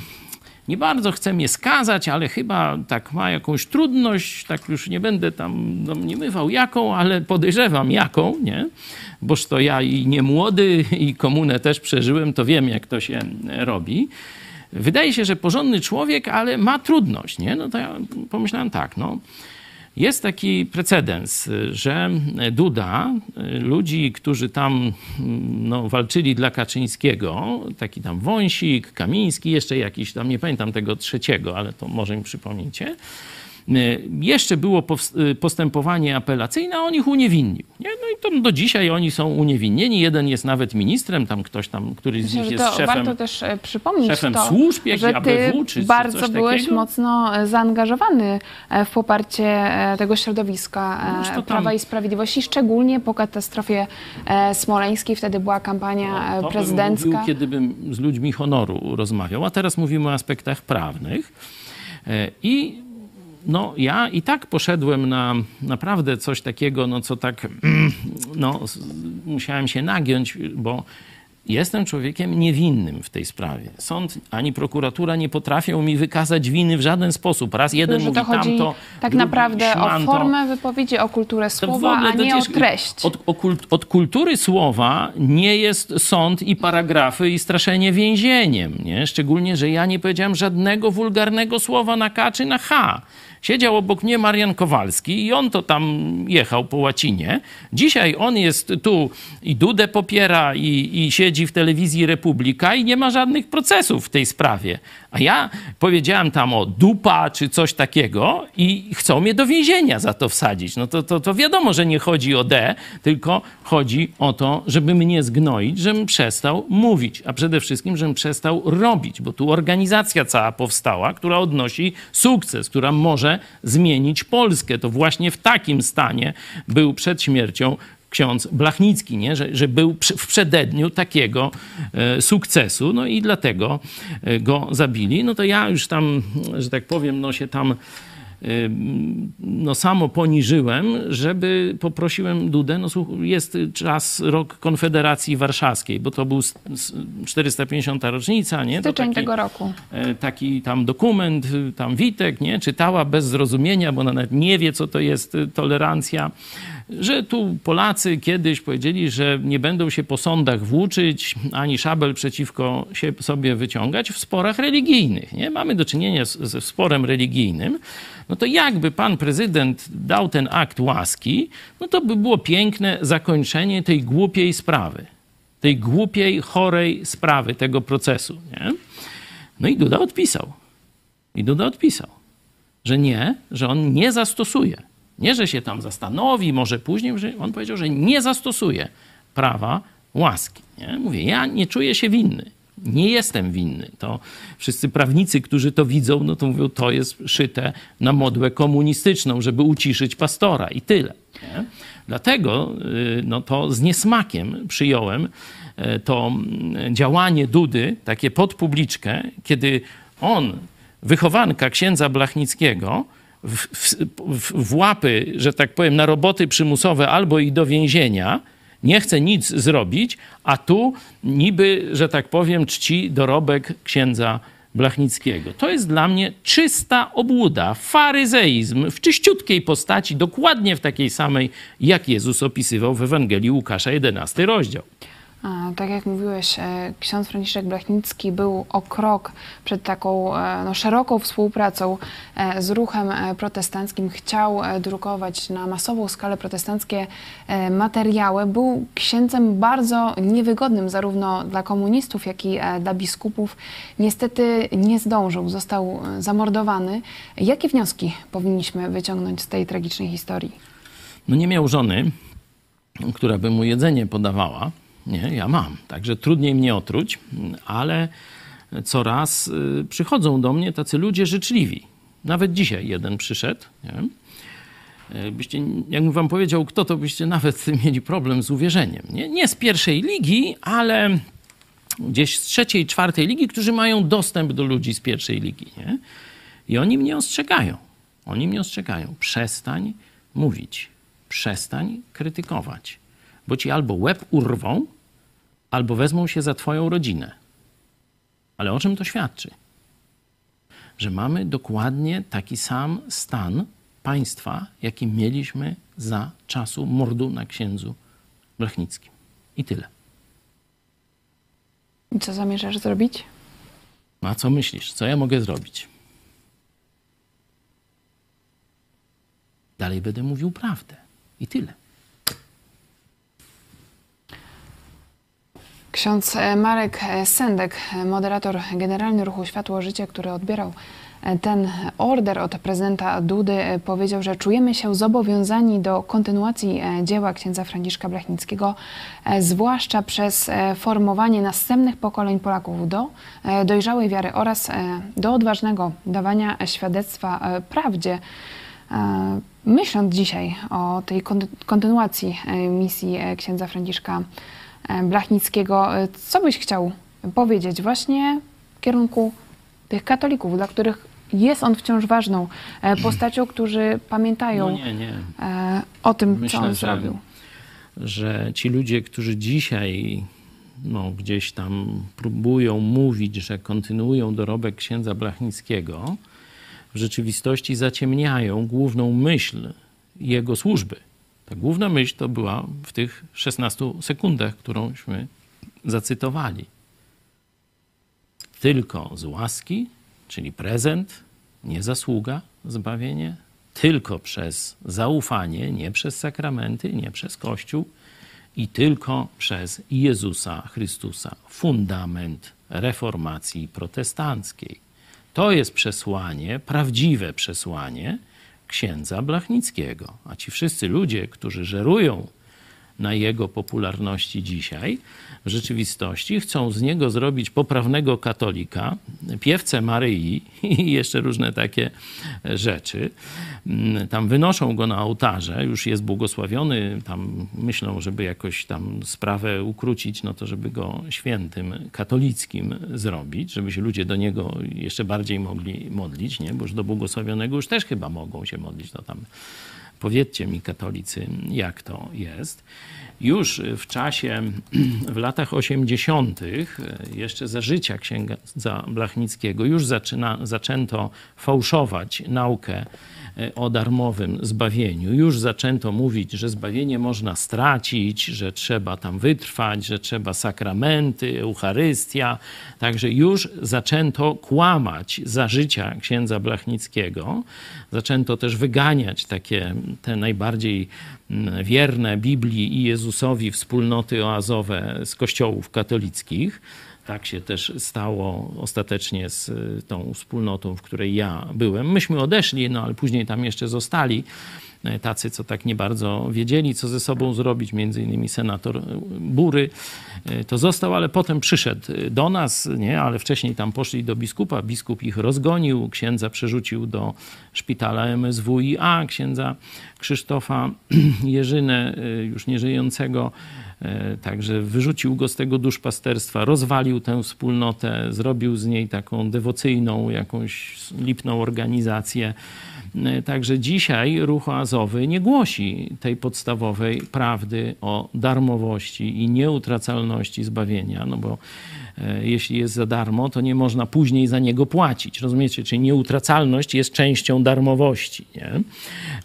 Speaker 2: nie bardzo chce mnie skazać, ale chyba tak ma jakąś trudność, tak już nie będę tam domniemywał jaką, ale podejrzewam jaką, nie? Boż to ja i nie młody i komunę też przeżyłem, to wiem jak to się robi. Wydaje się, że porządny człowiek, ale ma trudność, nie? No to ja pomyślałem tak, no jest taki precedens, że Duda, ludzi, którzy tam no, walczyli dla Kaczyńskiego, taki tam Wąsik, Kamiński, jeszcze jakiś tam, nie pamiętam tego trzeciego, ale to może mi przypomnicie, Jeszcze było postępowanie apelacyjne, a on ich uniewinnił. Nie? No i to do dzisiaj oni są uniewinnieni. Jeden jest nawet ministrem, tam ktoś tam, któryś z nich jest
Speaker 1: to
Speaker 2: szefem.
Speaker 1: Warto też e, przypomnieć
Speaker 2: szefem
Speaker 1: to,
Speaker 2: służb, jak
Speaker 1: że
Speaker 2: i ABW,
Speaker 1: ty
Speaker 2: czy-
Speaker 1: bardzo
Speaker 2: coś
Speaker 1: byłeś
Speaker 2: takiego?
Speaker 1: mocno e, zaangażowany e, w poparcie tego środowiska
Speaker 2: tam-
Speaker 1: Prawa i Sprawiedliwości, szczególnie po katastrofie smoleńskiej. Wtedy była kampania e,
Speaker 2: To
Speaker 1: prezydencka.
Speaker 2: bym mówił, kiedy bym z ludźmi honoru rozmawiał, a teraz mówimy o aspektach prawnych. I no, ja i tak poszedłem na naprawdę coś takiego, no co tak, no, s- musiałem się nagiąć, bo jestem człowiekiem niewinnym w tej sprawie. Sąd ani prokuratura nie potrafią mi wykazać winy w żaden sposób. Raz jeden
Speaker 1: że
Speaker 2: mówi
Speaker 1: to chodzi
Speaker 2: tamto,
Speaker 1: tak naprawdę o formę wypowiedzi, o kulturę słowa, a nie o treść.
Speaker 2: Od, o kult, od kultury słowa nie jest sąd i paragrafy i straszenie więzieniem. Nie? Szczególnie, że ja nie powiedziałem żadnego wulgarnego słowa na K czy na H. Siedział obok mnie Marian Kowalski i on to tam jechał po łacinie. Dzisiaj on jest tu i Dudę popiera i, i siedzi w telewizji Republika i nie ma żadnych procesów w tej sprawie. A ja powiedziałem tam o dupa czy coś takiego i chcą mnie do więzienia za to wsadzić. No to, to, to wiadomo, że nie chodzi o D, tylko chodzi o to, żeby mnie zgnoić, żebym przestał mówić, a przede wszystkim, żebym przestał robić, bo tu organizacja cała powstała, która odnosi sukces, która może zmienić Polskę. To właśnie w takim stanie był przed śmiercią ksiądz Blachnicki, nie? Że, że był w przededniu takiego e, sukcesu, no i dlatego e, go zabili. No to ja już tam, że tak powiem, no się tam no samo poniżyłem, żeby poprosiłem Dudę, no jest czas, rok Konfederacji Warszawskiej, bo to był s- s- 450. rocznica, nie?
Speaker 1: Styczeń
Speaker 2: taki-
Speaker 1: tego roku.
Speaker 2: e, taki tam dokument, y, tam Witek, nie, czytała bez zrozumienia, bo nawet nie wie, co to jest y, tolerancja, że tu Polacy kiedyś powiedzieli, że nie będą się po sądach włóczyć, ani szabel przeciwko sobie wyciągać w sporach religijnych, nie? Mamy do czynienia z, ze sporem religijnym, no to jakby pan prezydent dał ten akt łaski, no to by było piękne zakończenie tej głupiej sprawy, tej głupiej, chorej sprawy tego procesu, nie? No i Duda odpisał. I Duda odpisał, że nie, że on nie zastosuje. Nie, że się tam zastanowi, może później, że on powiedział, że nie zastosuje prawa łaski. Nie? Mówię, ja nie czuję się winny. Nie jestem winny. To wszyscy prawnicy, którzy to widzą, no to mówią, to jest szyte na modłę komunistyczną, żeby uciszyć pastora i tyle. Nie? Dlatego y, no to z niesmakiem przyjąłem e, to mm, działanie Dudy, takie pod publiczkę, kiedy on, wychowanka księdza Blachnickiego, w, w, w łapy, że tak powiem, na roboty przymusowe albo i do więzienia, nie chce nic zrobić, a tu niby, że tak powiem, czci dorobek księdza Blachnickiego. To jest dla mnie czysta obłuda, faryzeizm w czyściutkiej postaci, dokładnie w takiej samej, jak Jezus opisywał w Ewangelii Łukasza, 11 rozdział.
Speaker 1: A, Tak jak mówiłeś, e, ksiądz Franciszek Blachnicki był o krok przed taką e, no, szeroką współpracą e, z ruchem e, protestanckim. Chciał e, drukować na masową skalę protestanckie e, materiały. Był księdzem bardzo niewygodnym zarówno dla komunistów, jak i e, dla biskupów. Niestety nie zdążył, został e, zamordowany. Jakie wnioski powinniśmy wyciągnąć z tej tragicznej historii?
Speaker 2: No nie miał żony, która by mu jedzenie podawała. Nie, ja mam. Także trudniej mnie otruć, ale coraz y, przychodzą do mnie tacy ludzie życzliwi. Nawet dzisiaj jeden przyszedł. Nie? Y, Byście, jakbym wam powiedział kto, to byście nawet mieli problem z uwierzeniem. Nie, nie z pierwszej ligi, ale gdzieś z trzeciej, czwartej ligi, którzy mają dostęp do ludzi z pierwszej ligi. Nie? I oni mnie ostrzegają. Oni mnie ostrzegają. Przestań mówić. Przestań krytykować. Bo ci albo łeb urwą, albo wezmą się za twoją rodzinę. Ale o czym to świadczy? Że mamy dokładnie taki sam stan państwa, jaki mieliśmy za czasu mordu na księdzu Blachnickim. I tyle.
Speaker 1: I co zamierzasz zrobić?
Speaker 2: A co myślisz? Co ja mogę zrobić? Dalej będę mówił prawdę. I tyle.
Speaker 1: Ksiądz e, Marek e, Sendek, e, moderator generalny ruchu Światło Życie, który odbierał ten order od prezydenta Dudy powiedział, że czujemy się zobowiązani do kontynuacji dzieła księdza Franciszka Blachnickiego, zwłaszcza przez formowanie następnych pokoleń Polaków do dojrzałej wiary oraz do odważnego dawania świadectwa prawdzie. Myśląc dzisiaj o tej kontynuacji misji księdza Franciszka Blachnickiego, co byś chciał powiedzieć właśnie w kierunku tych katolików, dla których jest on wciąż ważną e, postacią, którzy pamiętają
Speaker 2: no nie, nie.
Speaker 1: E, o tym,
Speaker 2: Myślę,
Speaker 1: co on zrobił.
Speaker 2: Że ci ludzie, którzy dzisiaj no, gdzieś tam próbują mówić, że kontynuują dorobek księdza Blachnickiego, w rzeczywistości zaciemniają główną myśl jego służby. Ta główna myśl to była w tych 16 sekundach, którąśmy zacytowali tylko z łaski, czyli prezent, nie zasługa, zbawienie, tylko przez zaufanie, nie przez sakramenty, nie przez Kościół i tylko przez Jezusa Chrystusa, fundament reformacji protestanckiej. To jest przesłanie, prawdziwe przesłanie księdza Blachnickiego. A ci wszyscy ludzie, którzy żerują na jego popularności dzisiaj, w rzeczywistości chcą z niego zrobić poprawnego katolika, piewcę Maryi i jeszcze różne takie rzeczy. Tam wynoszą go na ołtarze, już jest błogosławiony, tam myślą, żeby jakoś tam sprawę ukrócić, no to żeby go świętym katolickim zrobić, żeby się ludzie do niego jeszcze bardziej mogli modlić, nie? bo już do błogosławionego już też chyba mogą się modlić, to tam Powiedzcie mi, katolicy, jak to jest. Już w czasie, w latach 80., jeszcze za życia księdza Blachnickiego, już zaczyna, zaczęto fałszować naukę o darmowym zbawieniu. Już zaczęto mówić, że zbawienie można stracić, że trzeba tam wytrwać, że trzeba sakramenty, Eucharystia. Także już zaczęto kłamać za życia księdza Blachnickiego. Zaczęto też wyganiać takie te najbardziej mm, wierne Biblii i Jezusowi wspólnoty oazowe z kościołów katolickich. Tak się też stało ostatecznie z y, tą wspólnotą, w której ja byłem. Myśmy odeszli, no ale później tam jeszcze zostali y, tacy, co tak nie bardzo wiedzieli, co ze sobą zrobić, między innymi senator y, Bury, to został, ale potem przyszedł do nas, nie, ale wcześniej tam poszli do biskupa, biskup ich rozgonił, księdza przerzucił do szpitala MSWiA, księdza Krzysztofa Jerzynę, już nieżyjącego, także wyrzucił go z tego duszpasterstwa, rozwalił tę wspólnotę, zrobił z niej taką dewocyjną, jakąś lipną organizację. E, także dzisiaj ruch oazowy nie głosi tej podstawowej prawdy o darmowości i nieutracalności zbawienia, no bo E, jeśli jest za darmo, to nie można później za niego płacić. Rozumiecie? Czyli nieutracalność jest częścią darmowości. Nie?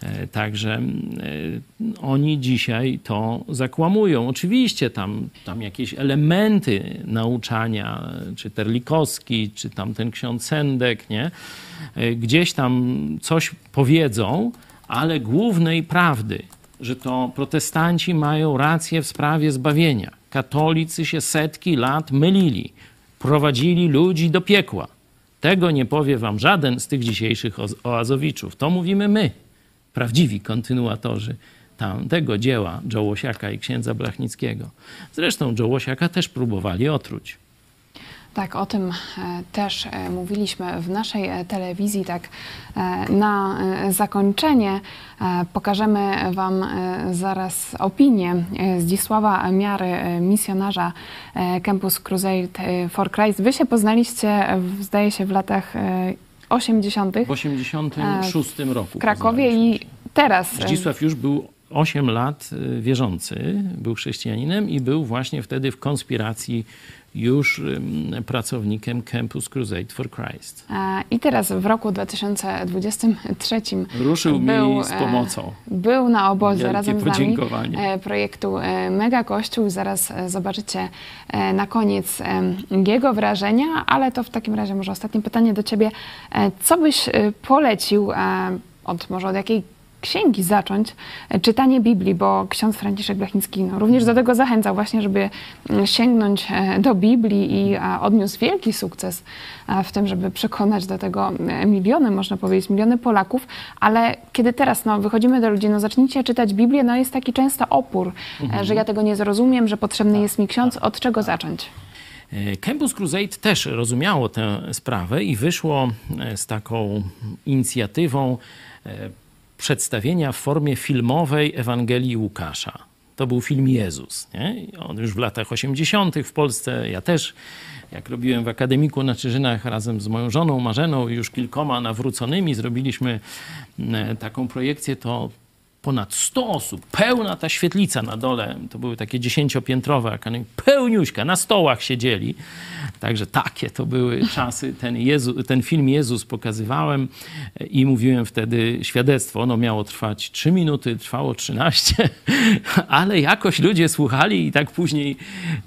Speaker 2: E, także e, oni dzisiaj to zakłamują. Oczywiście tam, tam jakieś elementy nauczania, czy Terlikowski, czy tam ten ksiądz Sendek, nie? gdzieś tam coś powiedzą, ale głównej prawdy, że to protestanci mają rację w sprawie zbawienia katolicy się setki lat mylili, prowadzili ludzi do piekła. Tego nie powie wam żaden z tych dzisiejszych oazowiczów. To mówimy my, prawdziwi kontynuatorzy tamtego dzieła Jołosiaka i księdza Blachnickiego. Zresztą Jołosiaka też próbowali otruć.
Speaker 1: Tak, o tym e, też e, mówiliśmy w naszej e, telewizji. Tak, na zakończenie pokażemy Wam zaraz opinię Zdzisława Miary, misjonarza Campus Crusade for Christ. Wy się poznaliście, zdaje się, w latach 80.
Speaker 2: W 86 roku.
Speaker 1: W Krakowie i teraz.
Speaker 2: Zdzisław już był 8 lat wierzący, był chrześcijaninem i był właśnie wtedy w konspiracji już pracownikiem Campus Crusade for Christ.
Speaker 1: I teraz w roku 2023
Speaker 2: ruszył
Speaker 1: był,
Speaker 2: mi z pomocą.
Speaker 1: E, był na obozie
Speaker 2: Wielkie
Speaker 1: razem z nami e, projektu e, Mega Kościół. Zaraz zobaczycie na koniec jego wrażenia, ale to w takim razie może ostatnie pytanie do ciebie. Co byś polecił od może od jakiej księgi zacząć e, czytanie Biblii, bo ksiądz Franciszek Blachiński no, również do tego zachęcał właśnie, żeby mm, sięgnąć e, do Biblii i odniósł wielki sukces w tym, żeby przekonać do tego e, miliony, można powiedzieć, miliony Polaków, ale kiedy teraz no, wychodzimy do ludzi, no zacznijcie czytać Biblię, no jest taki często opór, mhm. że ja tego nie zrozumiem, że potrzebny tak, jest mi ksiądz, tak. od czego zacząć?
Speaker 2: Campus Crusade też rozumiało tę sprawę i wyszło z taką inicjatywą przedstawienia w formie filmowej Ewangelii Łukasza. To był film Jezus. Nie? On już w latach 80. w Polsce, ja też, jak robiłem w Akademiku na Czyżynach razem z moją żoną Marzeną, już kilkoma nawróconymi, zrobiliśmy mm, taką projekcję, to ponad 100 osób, pełna ta świetlica na dole, to były takie dziesięciopiętrowe, pełniuśka, na stołach siedzieli. Także takie to były czasy. Ten, Jezu, ten film Jezus pokazywałem i mówiłem wtedy świadectwo. Ono miało trwać 3 minuty, trwało 13, ale jakoś ludzie słuchali i tak później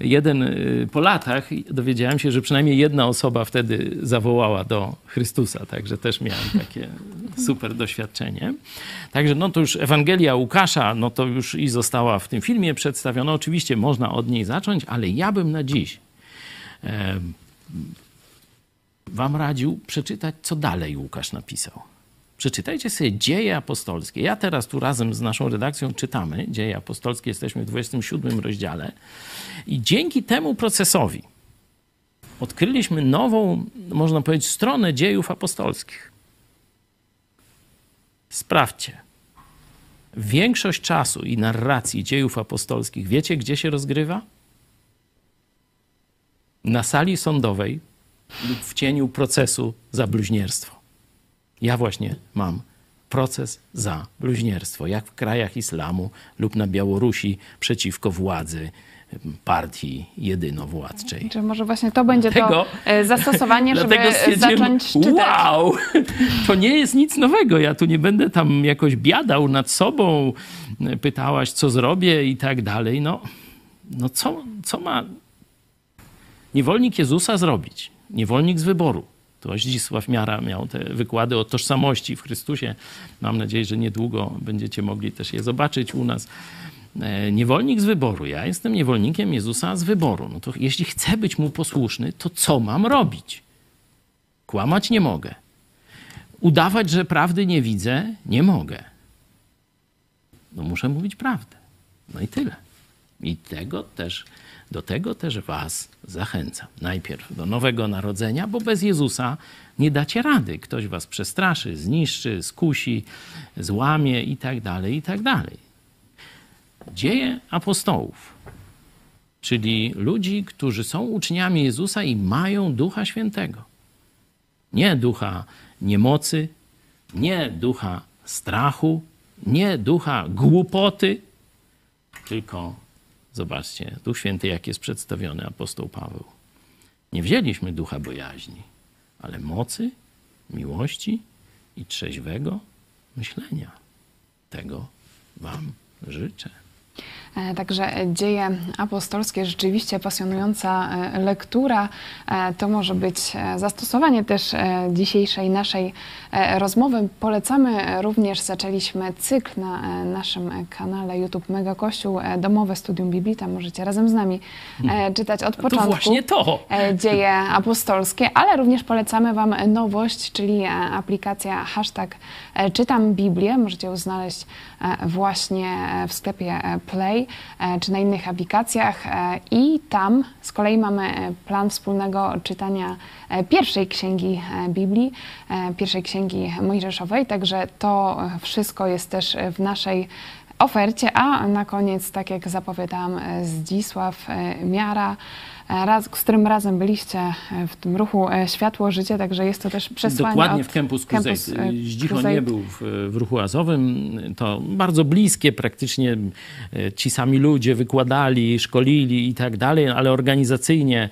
Speaker 2: jeden y, po latach dowiedziałem się, że przynajmniej jedna osoba wtedy zawołała do Chrystusa. Także też miałem takie super doświadczenie. Także no to już Ewangelia Łukasza, no to już i została w tym filmie przedstawiona. Oczywiście można od niej zacząć, ale ja bym na dziś e, wam radził przeczytać, co dalej Łukasz napisał. Przeczytajcie sobie dzieje apostolskie. Ja teraz tu razem z naszą redakcją czytamy dzieje apostolskie, jesteśmy w 27 rozdziale. I dzięki temu procesowi odkryliśmy nową, można powiedzieć, stronę dziejów apostolskich. Sprawdźcie. Większość czasu i narracji dziejów apostolskich, wiecie gdzie się rozgrywa? Na sali sądowej lub w cieniu procesu za bluźnierstwo. Ja właśnie mam proces za bluźnierstwo, jak w krajach islamu lub na Białorusi przeciwko władzy partii jedynowładczej.
Speaker 1: Czy może właśnie to będzie dlatego, to e, zastosowanie, żeby zacząć czytać?
Speaker 2: Wow! To nie jest nic nowego. Ja tu nie będę tam jakoś biadał nad sobą, pytałaś, co zrobię i tak dalej. No, no co, co ma niewolnik Jezusa zrobić? Niewolnik z wyboru. To Zdzisław Miara miał te wykłady o tożsamości w Chrystusie. Mam nadzieję, że niedługo będziecie mogli też je zobaczyć u nas. E, niewolnik z wyboru. Ja jestem niewolnikiem Jezusa z wyboru. No to jeśli chcę być mu posłuszny, to co mam robić? Kłamać nie mogę. Udawać, że prawdy nie widzę, nie mogę. No muszę mówić prawdę. No i tyle. I tego też, do tego też was zachęcam. Najpierw do nowego narodzenia, bo bez Jezusa nie dacie rady. Ktoś was przestraszy, zniszczy, skusi, złamie i tak dalej, i tak dalej. Dzieje apostołów, czyli ludzi, którzy są uczniami Jezusa i mają Ducha Świętego. Nie ducha niemocy, nie ducha strachu, nie ducha głupoty, tylko zobaczcie, Duch Święty, jak jest przedstawiony apostoł Paweł. Nie wzięliśmy ducha bojaźni, ale mocy, miłości i trzeźwego myślenia. Tego Wam życzę.
Speaker 1: E, także dzieje apostolskie, rzeczywiście pasjonująca e, lektura. E, to może być zastosowanie też dzisiejszej naszej rozmowy. Polecamy również, zaczęliśmy cykl na naszym kanale YouTube Mega Kościół, domowe studium Biblii. Tam możecie razem z nami czytać od początku. To
Speaker 2: właśnie to.
Speaker 1: Dzieje apostolskie, ale również polecamy Wam nowość, czyli aplikacja hashtag czytam Biblię. Możecie ją znaleźć właśnie w sklepie Play E, czy na innych aplikacjach e, i tam z kolei mamy e, plan wspólnego czytania pierwszej księgi Biblii, pierwszej księgi Mojżeszowej, także to wszystko jest też w naszej ofercie, a na koniec, tak jak zapowiadałam, Zdzisław Miara, raz, z którym razem byliście e, w tym ruchu e, Światło Życie, także jest to też przesłanie
Speaker 2: Dokładnie w Campus Crusade. E, Zdzicho nie był w, w, ruchu azowym. To bardzo bliskie praktycznie ci sami ludzie wykładali, szkolili i tak dalej, ale organizacyjnie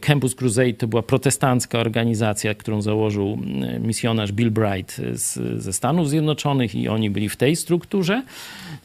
Speaker 2: Campus Crusade to była protestancka organizacja, którą założył misjonarz Bill Bright z, ze Stanów Zjednoczonych i oni byli w tej strukturze.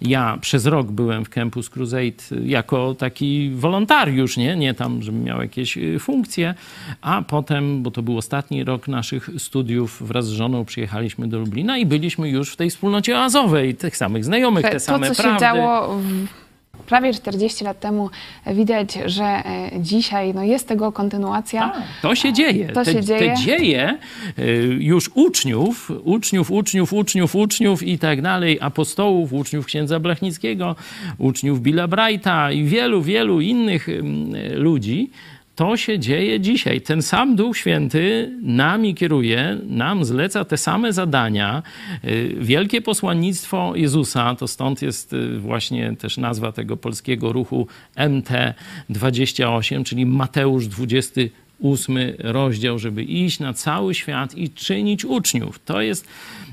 Speaker 2: Ja przez rok byłem w Campus Crusade jako taki wolontariusz, nie, nie tam żeby miał jakieś y, funkcje, a potem, bo to był ostatni rok naszych studiów, wraz z żoną przyjechaliśmy do Lublina i byliśmy już w tej wspólnocie oazowej, tych samych znajomych, te
Speaker 1: to,
Speaker 2: same
Speaker 1: co się
Speaker 2: prawdy.
Speaker 1: działo w prawie 40 lat temu, widać, że e, dzisiaj no, jest tego kontynuacja.
Speaker 2: To się dzieje.
Speaker 1: To
Speaker 2: te,
Speaker 1: się dzieje.
Speaker 2: te dzieje y, już uczniów, uczniów, uczniów, uczniów, uczniów i tak dalej, apostołów, uczniów księdza Blachnickiego, uczniów Billa Brighta i wielu, wielu innych ym, ludzi. To się dzieje dzisiaj. Ten sam Duch Święty nami kieruje, nam zleca te same zadania. Y, Wielkie posłannictwo Jezusa, to stąd jest y, właśnie też nazwa tego polskiego ruchu MT28, czyli Mateusz 20 ósmy rozdział, żeby iść na cały świat i czynić uczniów. To jest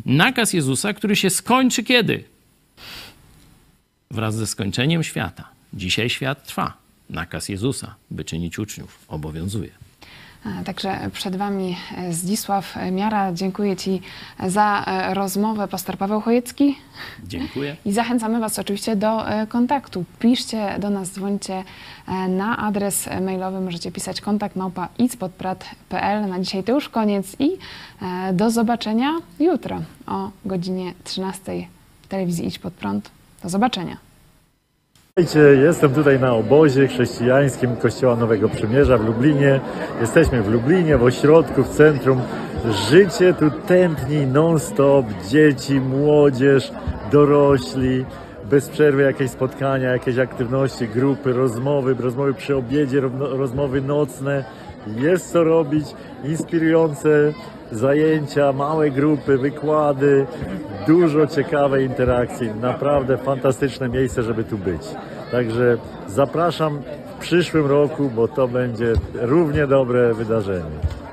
Speaker 2: nakaz Jezusa, który się skończy kiedy? Wraz ze skończeniem świata. Dzisiaj świat trwa. Nakaz Jezusa, by czynić uczniów, obowiązuje.
Speaker 1: E, Także przed Wami e, Zdzisław Miara. Dziękuję Ci za e, rozmowę, pastor Paweł Chojecki.
Speaker 2: Dziękuję.
Speaker 1: I zachęcamy Was oczywiście do e, kontaktu. Piszcie do nas, dzwońcie e, na adres mailowy. Możecie pisać kontakt małpa icpodprat.pl. Na dzisiaj to już koniec i e, do zobaczenia jutro o godzinie 13 w telewizji Idź Pod Prąd. Do zobaczenia.
Speaker 9: Witajcie, jestem tutaj na obozie chrześcijańskim Kościoła Nowego Przymierza w Lublinie. Jesteśmy w Lublinie, w ośrodku, w centrum. Życie tu tętni non-stop. Dzieci, młodzież, dorośli. Bez przerwy jakieś spotkania, jakieś aktywności, grupy, rozmowy, rozmowy przy obiedzie, ro- rozmowy nocne. Jest co robić, inspirujące zajęcia, małe grupy, wykłady, dużo ciekawej interakcji. Naprawdę fantastyczne miejsce, żeby tu być. Także zapraszam w przyszłym roku, bo to będzie równie dobre wydarzenie.